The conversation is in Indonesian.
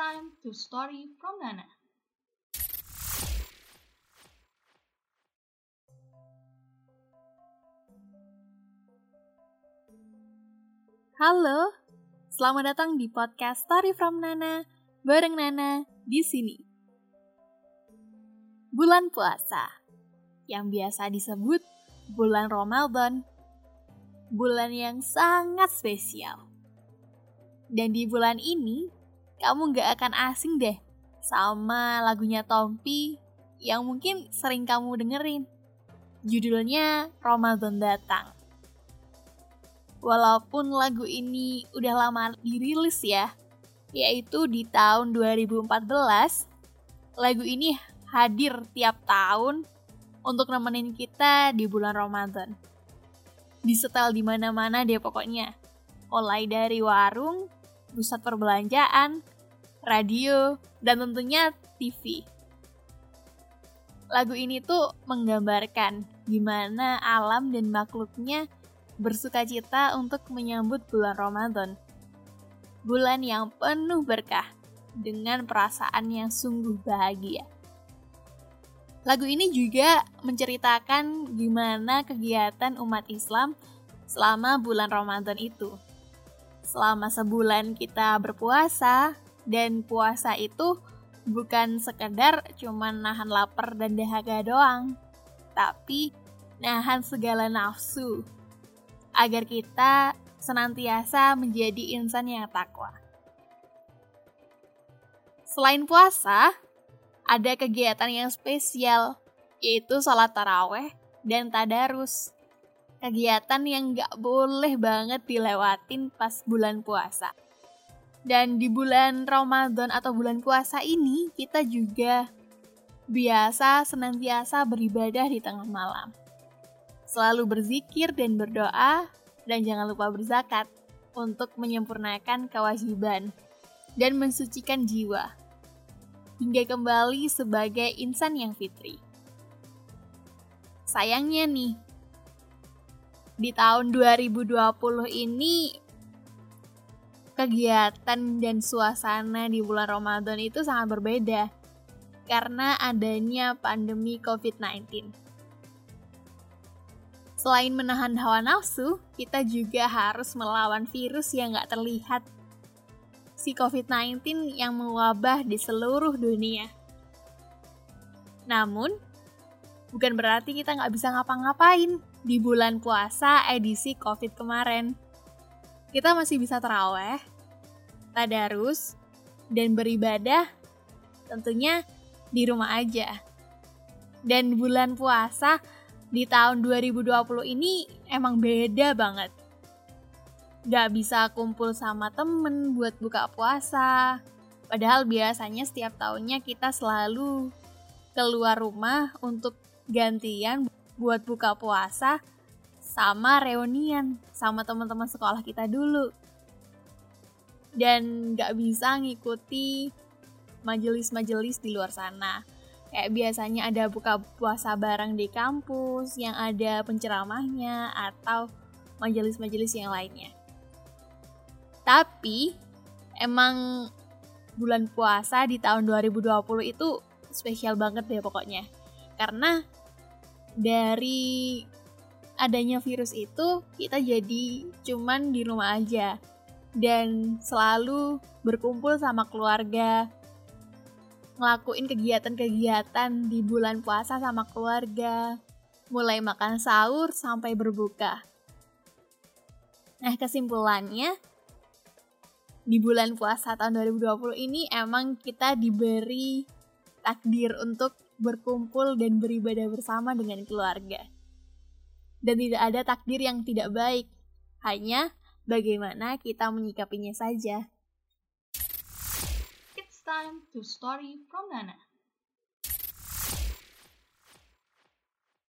time to story from Nana. Halo, selamat datang di podcast Story from Nana bareng Nana di sini. Bulan puasa yang biasa disebut bulan Ramadan, bulan yang sangat spesial. Dan di bulan ini, kamu gak akan asing deh sama lagunya Tompi yang mungkin sering kamu dengerin. Judulnya Ramadan Datang. Walaupun lagu ini udah lama dirilis ya, yaitu di tahun 2014, lagu ini hadir tiap tahun untuk nemenin kita di bulan Ramadan. Disetel di mana-mana deh pokoknya. Mulai dari warung, pusat perbelanjaan, radio, dan tentunya TV. Lagu ini tuh menggambarkan gimana alam dan makhluknya bersuka cita untuk menyambut bulan Ramadan. Bulan yang penuh berkah dengan perasaan yang sungguh bahagia. Lagu ini juga menceritakan gimana kegiatan umat Islam selama bulan Ramadan itu. Selama sebulan kita berpuasa dan puasa itu bukan sekedar cuman nahan lapar dan dahaga doang, tapi nahan segala nafsu agar kita senantiasa menjadi insan yang takwa. Selain puasa, ada kegiatan yang spesial, yaitu sholat taraweh dan tadarus. Kegiatan yang gak boleh banget dilewatin pas bulan puasa. Dan di bulan Ramadan atau bulan puasa ini, kita juga biasa senantiasa beribadah di tengah malam selalu berzikir dan berdoa, dan jangan lupa berzakat untuk menyempurnakan kewajiban dan mensucikan jiwa hingga kembali sebagai insan yang fitri. Sayangnya nih, di tahun 2020 ini kegiatan dan suasana di bulan Ramadan itu sangat berbeda karena adanya pandemi COVID-19. Selain menahan hawa nafsu, kita juga harus melawan virus yang gak terlihat. Si COVID-19 yang mewabah di seluruh dunia. Namun, bukan berarti kita nggak bisa ngapa-ngapain di bulan puasa edisi COVID kemarin. Kita masih bisa teraweh, tadarus, dan beribadah tentunya di rumah aja. Dan bulan puasa di tahun 2020 ini emang beda banget. Gak bisa kumpul sama temen buat buka puasa. Padahal biasanya setiap tahunnya kita selalu keluar rumah untuk gantian buat buka puasa sama reunian sama teman-teman sekolah kita dulu. Dan gak bisa ngikuti majelis-majelis di luar sana Kayak biasanya ada buka puasa bareng di kampus yang ada penceramahnya atau majelis-majelis yang lainnya. Tapi emang bulan puasa di tahun 2020 itu spesial banget deh pokoknya. Karena dari adanya virus itu kita jadi cuman di rumah aja. Dan selalu berkumpul sama keluarga, ngelakuin kegiatan-kegiatan di bulan puasa sama keluarga, mulai makan sahur sampai berbuka. Nah, kesimpulannya di bulan puasa tahun 2020 ini emang kita diberi takdir untuk berkumpul dan beribadah bersama dengan keluarga. Dan tidak ada takdir yang tidak baik, hanya bagaimana kita menyikapinya saja time to story from Nana.